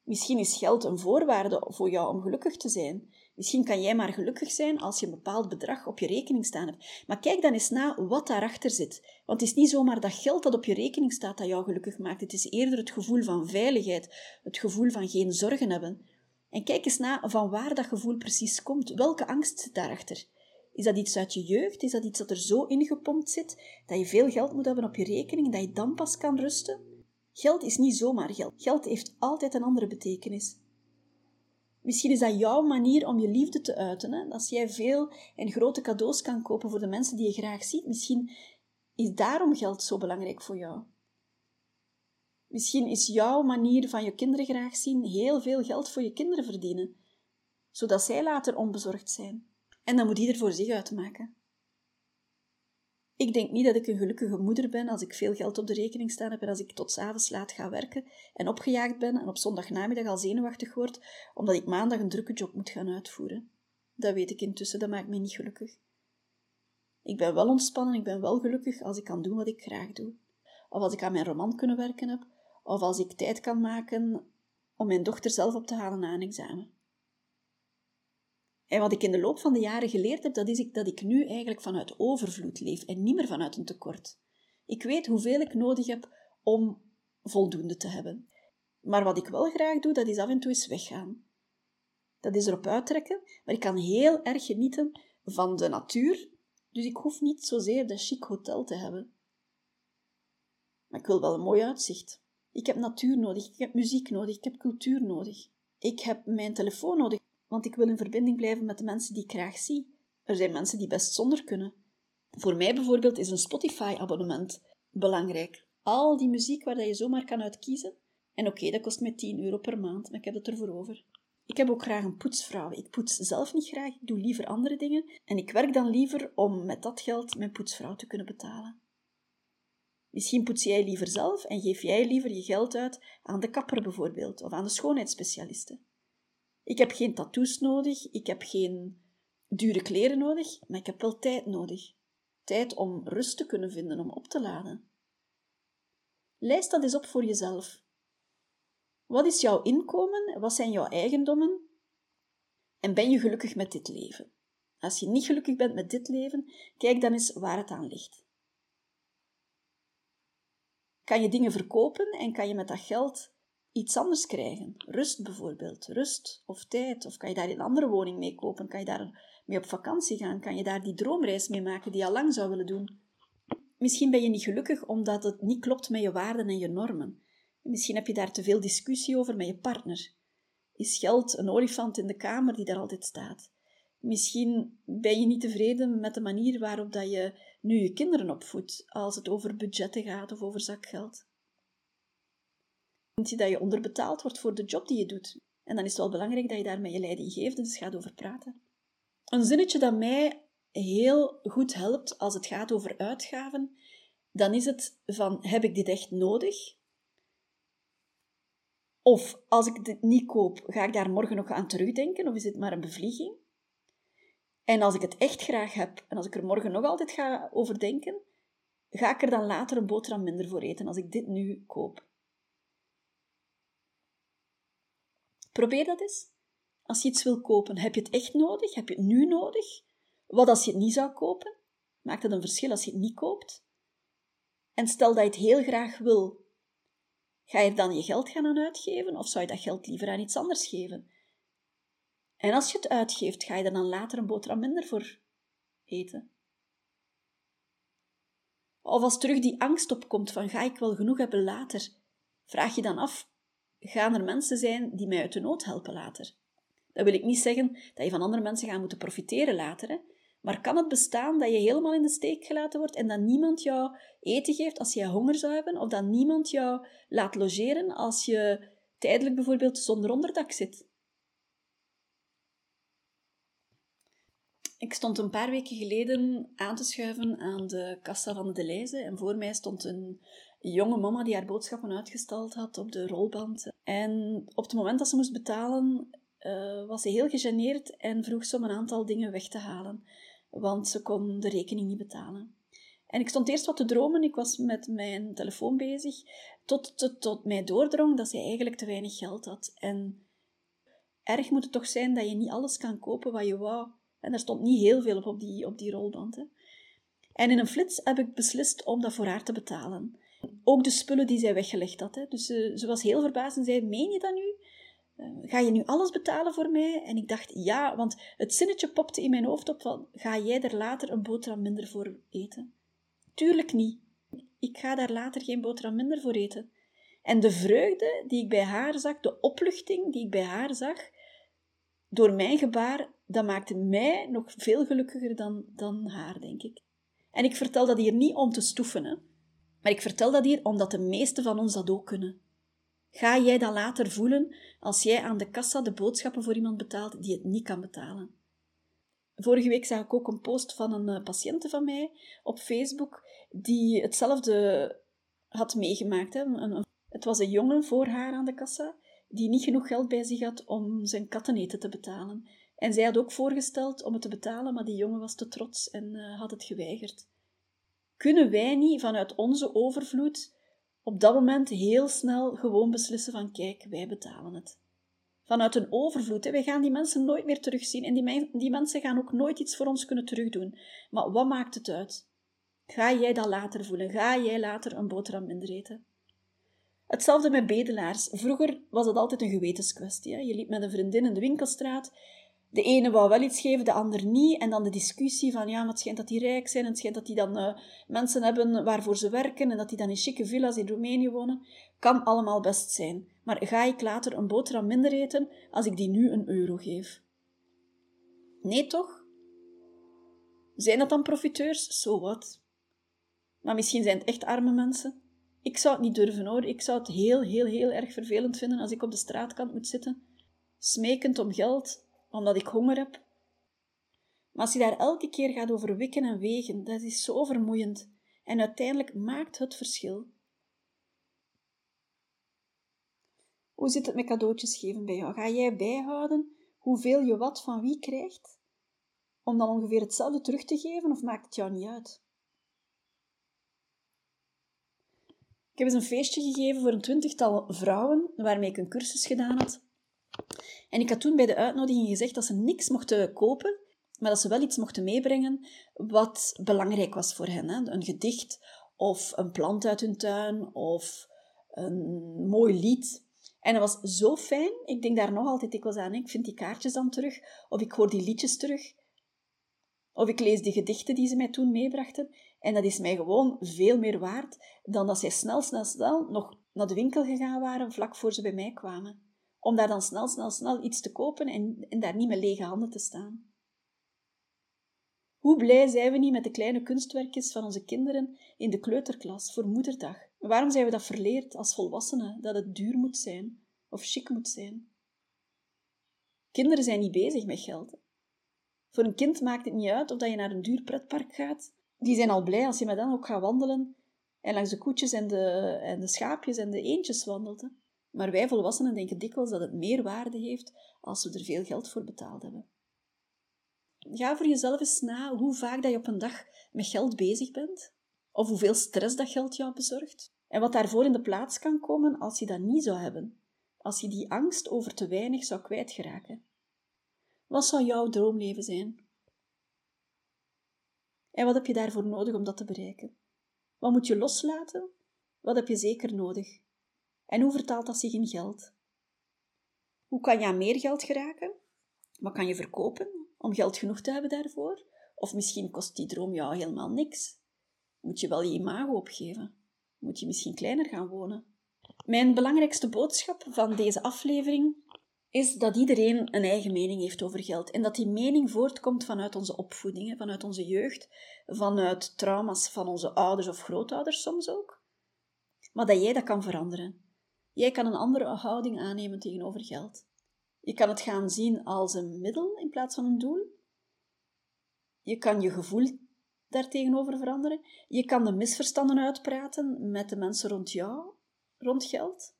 Misschien is geld een voorwaarde voor jou om gelukkig te zijn. Misschien kan jij maar gelukkig zijn als je een bepaald bedrag op je rekening staan hebt. Maar kijk dan eens na wat daarachter zit. Want het is niet zomaar dat geld dat op je rekening staat dat jou gelukkig maakt. Het is eerder het gevoel van veiligheid, het gevoel van geen zorgen hebben. En kijk eens na van waar dat gevoel precies komt. Welke angst zit daarachter? Is dat iets uit je jeugd? Is dat iets dat er zo ingepompt zit dat je veel geld moet hebben op je rekening, dat je dan pas kan rusten? Geld is niet zomaar geld. Geld heeft altijd een andere betekenis. Misschien is dat jouw manier om je liefde te uiten. Hè? Als jij veel en grote cadeaus kan kopen voor de mensen die je graag ziet, misschien is daarom geld zo belangrijk voor jou. Misschien is jouw manier van je kinderen graag zien heel veel geld voor je kinderen verdienen, zodat zij later onbezorgd zijn. En dan moet ieder voor zich uitmaken. Ik denk niet dat ik een gelukkige moeder ben als ik veel geld op de rekening staan heb en als ik tot s'avonds laat ga werken en opgejaagd ben en op zondagnamiddag al zenuwachtig word omdat ik maandag een drukke job moet gaan uitvoeren. Dat weet ik intussen, dat maakt me niet gelukkig. Ik ben wel ontspannen, ik ben wel gelukkig als ik kan doen wat ik graag doe. Of als ik aan mijn roman kunnen werken heb, of als ik tijd kan maken om mijn dochter zelf op te halen na een examen. En wat ik in de loop van de jaren geleerd heb, dat is dat ik nu eigenlijk vanuit overvloed leef en niet meer vanuit een tekort. Ik weet hoeveel ik nodig heb om voldoende te hebben. Maar wat ik wel graag doe, dat is af en toe eens weggaan. Dat is erop uittrekken, maar ik kan heel erg genieten van de natuur, dus ik hoef niet zozeer dat chic hotel te hebben. Maar ik wil wel een mooi uitzicht. Ik heb natuur nodig, ik heb muziek nodig, ik heb cultuur nodig. Ik heb mijn telefoon nodig, want ik wil in verbinding blijven met de mensen die ik graag zie. Er zijn mensen die best zonder kunnen. Voor mij bijvoorbeeld is een Spotify-abonnement belangrijk. Al die muziek waar je zomaar kan uitkiezen. En oké, dat kost mij 10 euro per maand, maar ik heb het ervoor over. Ik heb ook graag een poetsvrouw. Ik poets zelf niet graag, ik doe liever andere dingen. En ik werk dan liever om met dat geld mijn poetsvrouw te kunnen betalen. Misschien poets jij liever zelf en geef jij liever je geld uit aan de kapper bijvoorbeeld, of aan de schoonheidsspecialisten. Ik heb geen tattoos nodig, ik heb geen dure kleren nodig, maar ik heb wel tijd nodig. Tijd om rust te kunnen vinden, om op te laden. Lijst dat eens op voor jezelf. Wat is jouw inkomen? Wat zijn jouw eigendommen? En ben je gelukkig met dit leven? Als je niet gelukkig bent met dit leven, kijk dan eens waar het aan ligt. Kan je dingen verkopen en kan je met dat geld iets anders krijgen? Rust bijvoorbeeld, rust of tijd. Of kan je daar een andere woning mee kopen? Kan je daar mee op vakantie gaan? Kan je daar die droomreis mee maken die je al lang zou willen doen? Misschien ben je niet gelukkig omdat het niet klopt met je waarden en je normen. Misschien heb je daar te veel discussie over met je partner. Is geld een olifant in de kamer die daar altijd staat? Misschien ben je niet tevreden met de manier waarop dat je nu je kinderen opvoedt, als het over budgetten gaat of over zakgeld. Vind je dat je onderbetaald wordt voor de job die je doet? En dan is het wel belangrijk dat je daar met je leidinggevende eens gaat over praten. Een zinnetje dat mij heel goed helpt als het gaat over uitgaven, dan is het van heb ik dit echt nodig? Of als ik dit niet koop, ga ik daar morgen nog aan terugdenken of is dit maar een bevlieging? En als ik het echt graag heb en als ik er morgen nog altijd ga over denken, ga ik er dan later een boterham minder voor eten als ik dit nu koop. Probeer dat eens. Als je iets wil kopen, heb je het echt nodig? Heb je het nu nodig? Wat als je het niet zou kopen? Maakt het een verschil als je het niet koopt? En stel dat je het heel graag wil, ga je er dan je geld gaan aan uitgeven of zou je dat geld liever aan iets anders geven? En als je het uitgeeft, ga je er dan later een boterham minder voor eten? Of als terug die angst opkomt van ga ik wel genoeg hebben later, vraag je dan af, gaan er mensen zijn die mij uit de nood helpen later? Dat wil ik niet zeggen dat je van andere mensen gaat moeten profiteren later, maar kan het bestaan dat je helemaal in de steek gelaten wordt en dat niemand jou eten geeft als je honger zou hebben, of dat niemand jou laat logeren als je tijdelijk bijvoorbeeld zonder onderdak zit? Ik stond een paar weken geleden aan te schuiven aan de kassa van de Deleuze en voor mij stond een jonge mama die haar boodschappen uitgestald had op de rolband. En op het moment dat ze moest betalen, uh, was ze heel gegeneerd en vroeg ze om een aantal dingen weg te halen, want ze kon de rekening niet betalen. En ik stond eerst wat te dromen, ik was met mijn telefoon bezig, tot, tot, tot mij doordrong dat ze eigenlijk te weinig geld had. En erg moet het toch zijn dat je niet alles kan kopen wat je wou. En er stond niet heel veel op op die, op die rolband. En in een flits heb ik beslist om dat voor haar te betalen. Ook de spullen die zij weggelegd had. Hè. Dus ze, ze was heel verbaasd en zei, meen je dat nu? Uh, ga je nu alles betalen voor mij? En ik dacht, ja, want het zinnetje popte in mijn hoofd op van, ga jij er later een boterham minder voor eten? Tuurlijk niet. Ik ga daar later geen boterham minder voor eten. En de vreugde die ik bij haar zag, de opluchting die ik bij haar zag, door mijn gebaar, dat maakte mij nog veel gelukkiger dan, dan haar, denk ik. En ik vertel dat hier niet om te stoeven? Maar ik vertel dat hier omdat de meesten van ons dat ook kunnen. Ga jij dat later voelen als jij aan de kassa de boodschappen voor iemand betaalt die het niet kan betalen? Vorige week zag ik ook een post van een uh, patiënte van mij op Facebook die hetzelfde had meegemaakt. Hè. Het was een jongen voor haar aan de kassa die niet genoeg geld bij zich had om zijn katteneten te betalen. En zij had ook voorgesteld om het te betalen, maar die jongen was te trots en uh, had het geweigerd. Kunnen wij niet vanuit onze overvloed op dat moment heel snel gewoon beslissen van kijk, wij betalen het? Vanuit een overvloed. Hè. Wij gaan die mensen nooit meer terugzien en die, die mensen gaan ook nooit iets voor ons kunnen terugdoen. Maar wat maakt het uit? Ga jij dat later voelen? Ga jij later een boterham minder eten? Hetzelfde met bedelaars. Vroeger was het altijd een gewetenskwestie. Hè. Je liep met een vriendin in de winkelstraat. De ene wou wel iets geven, de ander niet. En dan de discussie van, ja, maar het schijnt dat die rijk zijn. En het schijnt dat die dan uh, mensen hebben waarvoor ze werken. En dat die dan in chique villa's in Roemenië wonen. Kan allemaal best zijn. Maar ga ik later een boterham minder eten als ik die nu een euro geef? Nee, toch? Zijn dat dan profiteurs? So wat? Maar misschien zijn het echt arme mensen. Ik zou het niet durven hoor. Ik zou het heel, heel, heel erg vervelend vinden als ik op de straatkant moet zitten, smekend om geld, omdat ik honger heb. Maar als je daar elke keer gaat over wikken en wegen, dat is zo vermoeiend. En uiteindelijk maakt het verschil. Hoe zit het met cadeautjes geven bij jou? Ga jij bijhouden hoeveel je wat van wie krijgt? Om dan ongeveer hetzelfde terug te geven of maakt het jou niet uit? Ik heb eens een feestje gegeven voor een twintigtal vrouwen, waarmee ik een cursus gedaan had. En ik had toen bij de uitnodiging gezegd dat ze niks mochten kopen, maar dat ze wel iets mochten meebrengen wat belangrijk was voor hen. Hè? Een gedicht of een plant uit hun tuin of een mooi lied. En dat was zo fijn. Ik denk daar nog altijd dikwijls aan. Ik vind die kaartjes dan terug, of ik hoor die liedjes terug. Of ik lees die gedichten die ze mij toen meebrachten. En dat is mij gewoon veel meer waard dan dat zij snel, snel, snel nog naar de winkel gegaan waren vlak voor ze bij mij kwamen. Om daar dan snel, snel, snel iets te kopen en, en daar niet met lege handen te staan. Hoe blij zijn we niet met de kleine kunstwerkjes van onze kinderen in de kleuterklas voor moederdag? Waarom zijn we dat verleerd als volwassenen, dat het duur moet zijn of chic moet zijn? Kinderen zijn niet bezig met geld. Voor een kind maakt het niet uit of dat je naar een duur pretpark gaat. Die zijn al blij als je met hen ook gaat wandelen en langs de koetjes en de, en de schaapjes en de eendjes wandelt. Maar wij volwassenen denken dikwijls dat het meer waarde heeft als we er veel geld voor betaald hebben. Ga voor jezelf eens na hoe vaak dat je op een dag met geld bezig bent, of hoeveel stress dat geld jou bezorgt, en wat daarvoor in de plaats kan komen als je dat niet zou hebben, als je die angst over te weinig zou kwijtgeraken. Wat zou jouw droomleven zijn? En wat heb je daarvoor nodig om dat te bereiken? Wat moet je loslaten? Wat heb je zeker nodig? En hoe vertaalt dat zich in geld? Hoe kan je aan meer geld geraken? Wat kan je verkopen om geld genoeg te hebben daarvoor? Of misschien kost die droom jou helemaal niks. Moet je wel je imago opgeven? Moet je misschien kleiner gaan wonen? Mijn belangrijkste boodschap van deze aflevering is dat iedereen een eigen mening heeft over geld. En dat die mening voortkomt vanuit onze opvoeding, vanuit onze jeugd, vanuit trauma's van onze ouders of grootouders soms ook. Maar dat jij dat kan veranderen. Jij kan een andere houding aannemen tegenover geld. Je kan het gaan zien als een middel in plaats van een doel. Je kan je gevoel daartegenover veranderen. Je kan de misverstanden uitpraten met de mensen rond jou, rond geld.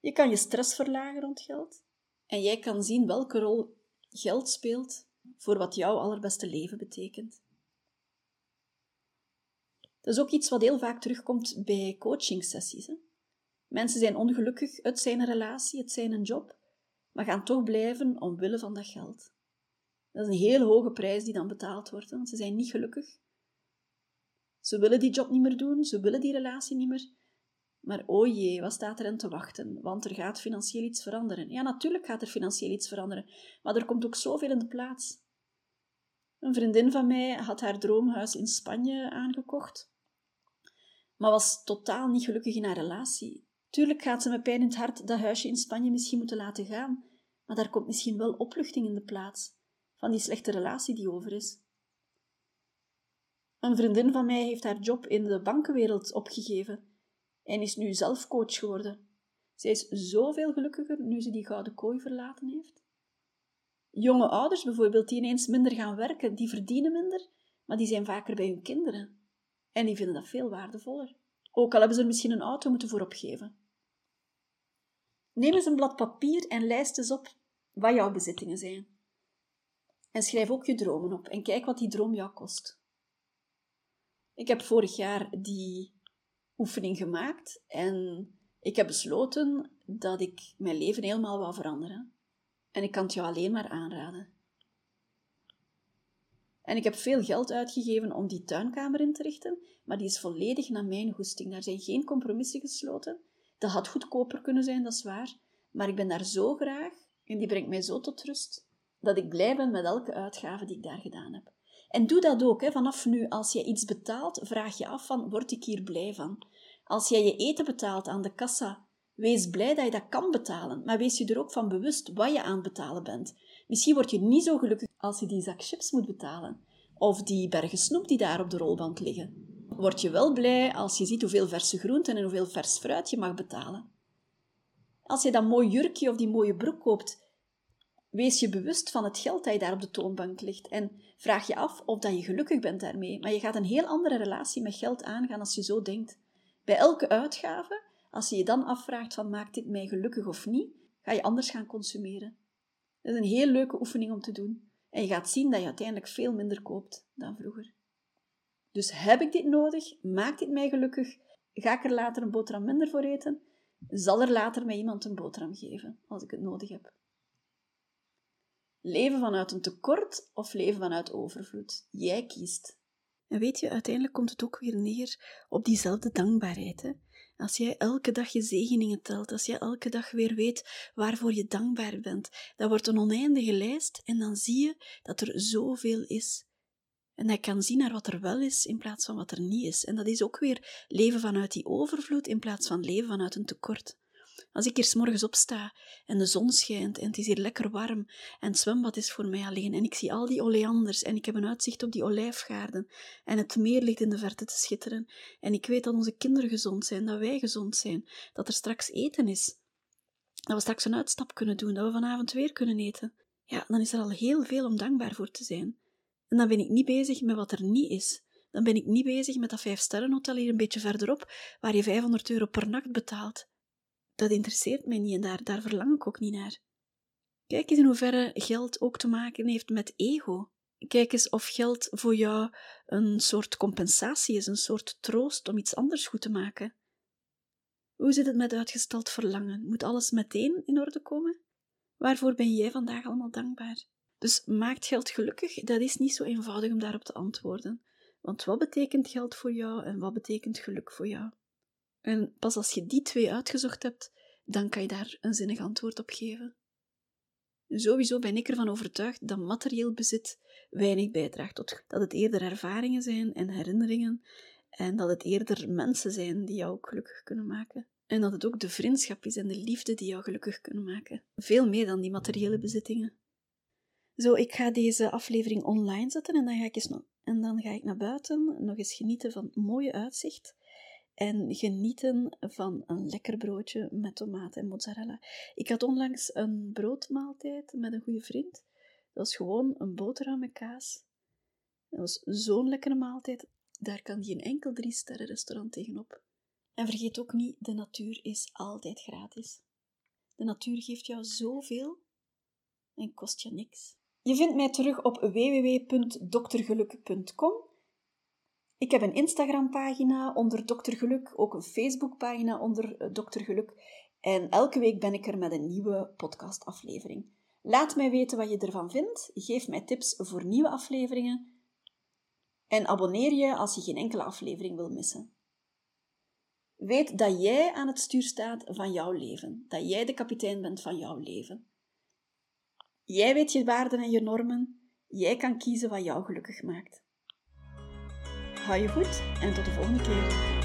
Je kan je stress verlagen rond geld. En jij kan zien welke rol geld speelt voor wat jouw allerbeste leven betekent. Dat is ook iets wat heel vaak terugkomt bij coachingsessies. Hè? Mensen zijn ongelukkig, het zijn een relatie, het zijn een job, maar gaan toch blijven omwille van dat geld. Dat is een heel hoge prijs die dan betaald wordt, want ze zijn niet gelukkig. Ze willen die job niet meer doen, ze willen die relatie niet meer, maar oh jee, wat staat er aan te wachten? Want er gaat financieel iets veranderen. Ja, natuurlijk gaat er financieel iets veranderen, maar er komt ook zoveel in de plaats. Een vriendin van mij had haar droomhuis in Spanje aangekocht, maar was totaal niet gelukkig in haar relatie. Tuurlijk gaat ze met pijn in het hart dat huisje in Spanje misschien moeten laten gaan, maar daar komt misschien wel opluchting in de plaats van die slechte relatie die over is. Een vriendin van mij heeft haar job in de bankenwereld opgegeven en is nu zelf coach geworden. Zij is zoveel gelukkiger nu ze die gouden kooi verlaten heeft. Jonge ouders bijvoorbeeld, die ineens minder gaan werken, die verdienen minder, maar die zijn vaker bij hun kinderen. En die vinden dat veel waardevoller. Ook al hebben ze er misschien een auto moeten voor opgeven. Neem eens een blad papier en lijst eens op wat jouw bezittingen zijn. En schrijf ook je dromen op en kijk wat die droom jou kost. Ik heb vorig jaar die oefening gemaakt en ik heb besloten dat ik mijn leven helemaal wou veranderen. En ik kan het jou alleen maar aanraden. En ik heb veel geld uitgegeven om die tuinkamer in te richten, maar die is volledig naar mijn goesting. Daar zijn geen compromissen gesloten. Dat had goedkoper kunnen zijn, dat is waar. Maar ik ben daar zo graag en die brengt mij zo tot rust dat ik blij ben met elke uitgave die ik daar gedaan heb. En doe dat ook. Hè. Vanaf nu, als je iets betaalt, vraag je af van, word ik hier blij van? Als jij je eten betaalt aan de kassa, wees blij dat je dat kan betalen, maar wees je er ook van bewust wat je aan het betalen bent. Misschien word je niet zo gelukkig als je die zak chips moet betalen, of die bergen snoep die daar op de rolband liggen. Word je wel blij als je ziet hoeveel verse groenten en hoeveel vers fruit je mag betalen. Als je dat mooi jurkje of die mooie broek koopt, wees je bewust van het geld dat je daar op de toonbank ligt en vraag je af of dat je gelukkig bent daarmee. Maar je gaat een heel andere relatie met geld aangaan als je zo denkt. Bij elke uitgave, als je je dan afvraagt van maakt dit mij gelukkig of niet, ga je anders gaan consumeren. Dat is een heel leuke oefening om te doen. En je gaat zien dat je uiteindelijk veel minder koopt dan vroeger. Dus heb ik dit nodig? Maakt dit mij gelukkig? Ga ik er later een boterham minder voor eten? Zal er later mij iemand een boterham geven als ik het nodig heb? Leven vanuit een tekort of leven vanuit overvloed? Jij kiest. En weet je, uiteindelijk komt het ook weer neer op diezelfde dankbaarheid. Als jij elke dag je zegeningen telt, als jij elke dag weer weet waarvoor je dankbaar bent, dat wordt een oneindige lijst en dan zie je dat er zoveel is. En hij kan zien naar wat er wel is in plaats van wat er niet is. En dat is ook weer leven vanuit die overvloed in plaats van leven vanuit een tekort. Als ik hier s morgens opsta en de zon schijnt en het is hier lekker warm en het zwembad is voor mij alleen en ik zie al die oleanders en ik heb een uitzicht op die olijfgaarden en het meer ligt in de verte te schitteren en ik weet dat onze kinderen gezond zijn, dat wij gezond zijn, dat er straks eten is, dat we straks een uitstap kunnen doen, dat we vanavond weer kunnen eten, ja, dan is er al heel veel om dankbaar voor te zijn. En dan ben ik niet bezig met wat er niet is. Dan ben ik niet bezig met dat vijfsterrenhotel hier een beetje verderop, waar je 500 euro per nacht betaalt dat interesseert mij niet en daar, daar verlang ik ook niet naar. Kijk eens in hoeverre geld ook te maken heeft met ego. Kijk eens of geld voor jou een soort compensatie is, een soort troost om iets anders goed te maken. Hoe zit het met uitgesteld verlangen? Moet alles meteen in orde komen? Waarvoor ben jij vandaag allemaal dankbaar? Dus maakt geld gelukkig? Dat is niet zo eenvoudig om daarop te antwoorden. Want wat betekent geld voor jou en wat betekent geluk voor jou? En pas als je die twee uitgezocht hebt, dan kan je daar een zinnig antwoord op geven. Sowieso ben ik ervan overtuigd dat materieel bezit weinig bijdraagt tot dat het eerder ervaringen zijn en herinneringen en dat het eerder mensen zijn die jou gelukkig kunnen maken. En dat het ook de vriendschap is en de liefde die jou gelukkig kunnen maken. Veel meer dan die materiële bezittingen. Zo, ik ga deze aflevering online zetten en dan ga ik, eens en dan ga ik naar buiten nog eens genieten van mooie uitzicht en genieten van een lekker broodje met tomaten en mozzarella. Ik had onlangs een broodmaaltijd met een goede vriend. Dat was gewoon een boterham met kaas. Dat was zo'n lekkere maaltijd. Daar kan geen enkel drie sterren restaurant tegenop. En vergeet ook niet, de natuur is altijd gratis. De natuur geeft jou zoveel en kost je niks. Je vindt mij terug op www.doktergeluk.com ik heb een Instagram-pagina onder Dr. Geluk, ook een Facebook-pagina onder eh, Dr. Geluk. En elke week ben ik er met een nieuwe podcastaflevering. Laat mij weten wat je ervan vindt. Geef mij tips voor nieuwe afleveringen. En abonneer je als je geen enkele aflevering wil missen. Weet dat jij aan het stuur staat van jouw leven. Dat jij de kapitein bent van jouw leven. Jij weet je waarden en je normen. Jij kan kiezen wat jou gelukkig maakt. Hou je goed en tot de volgende keer.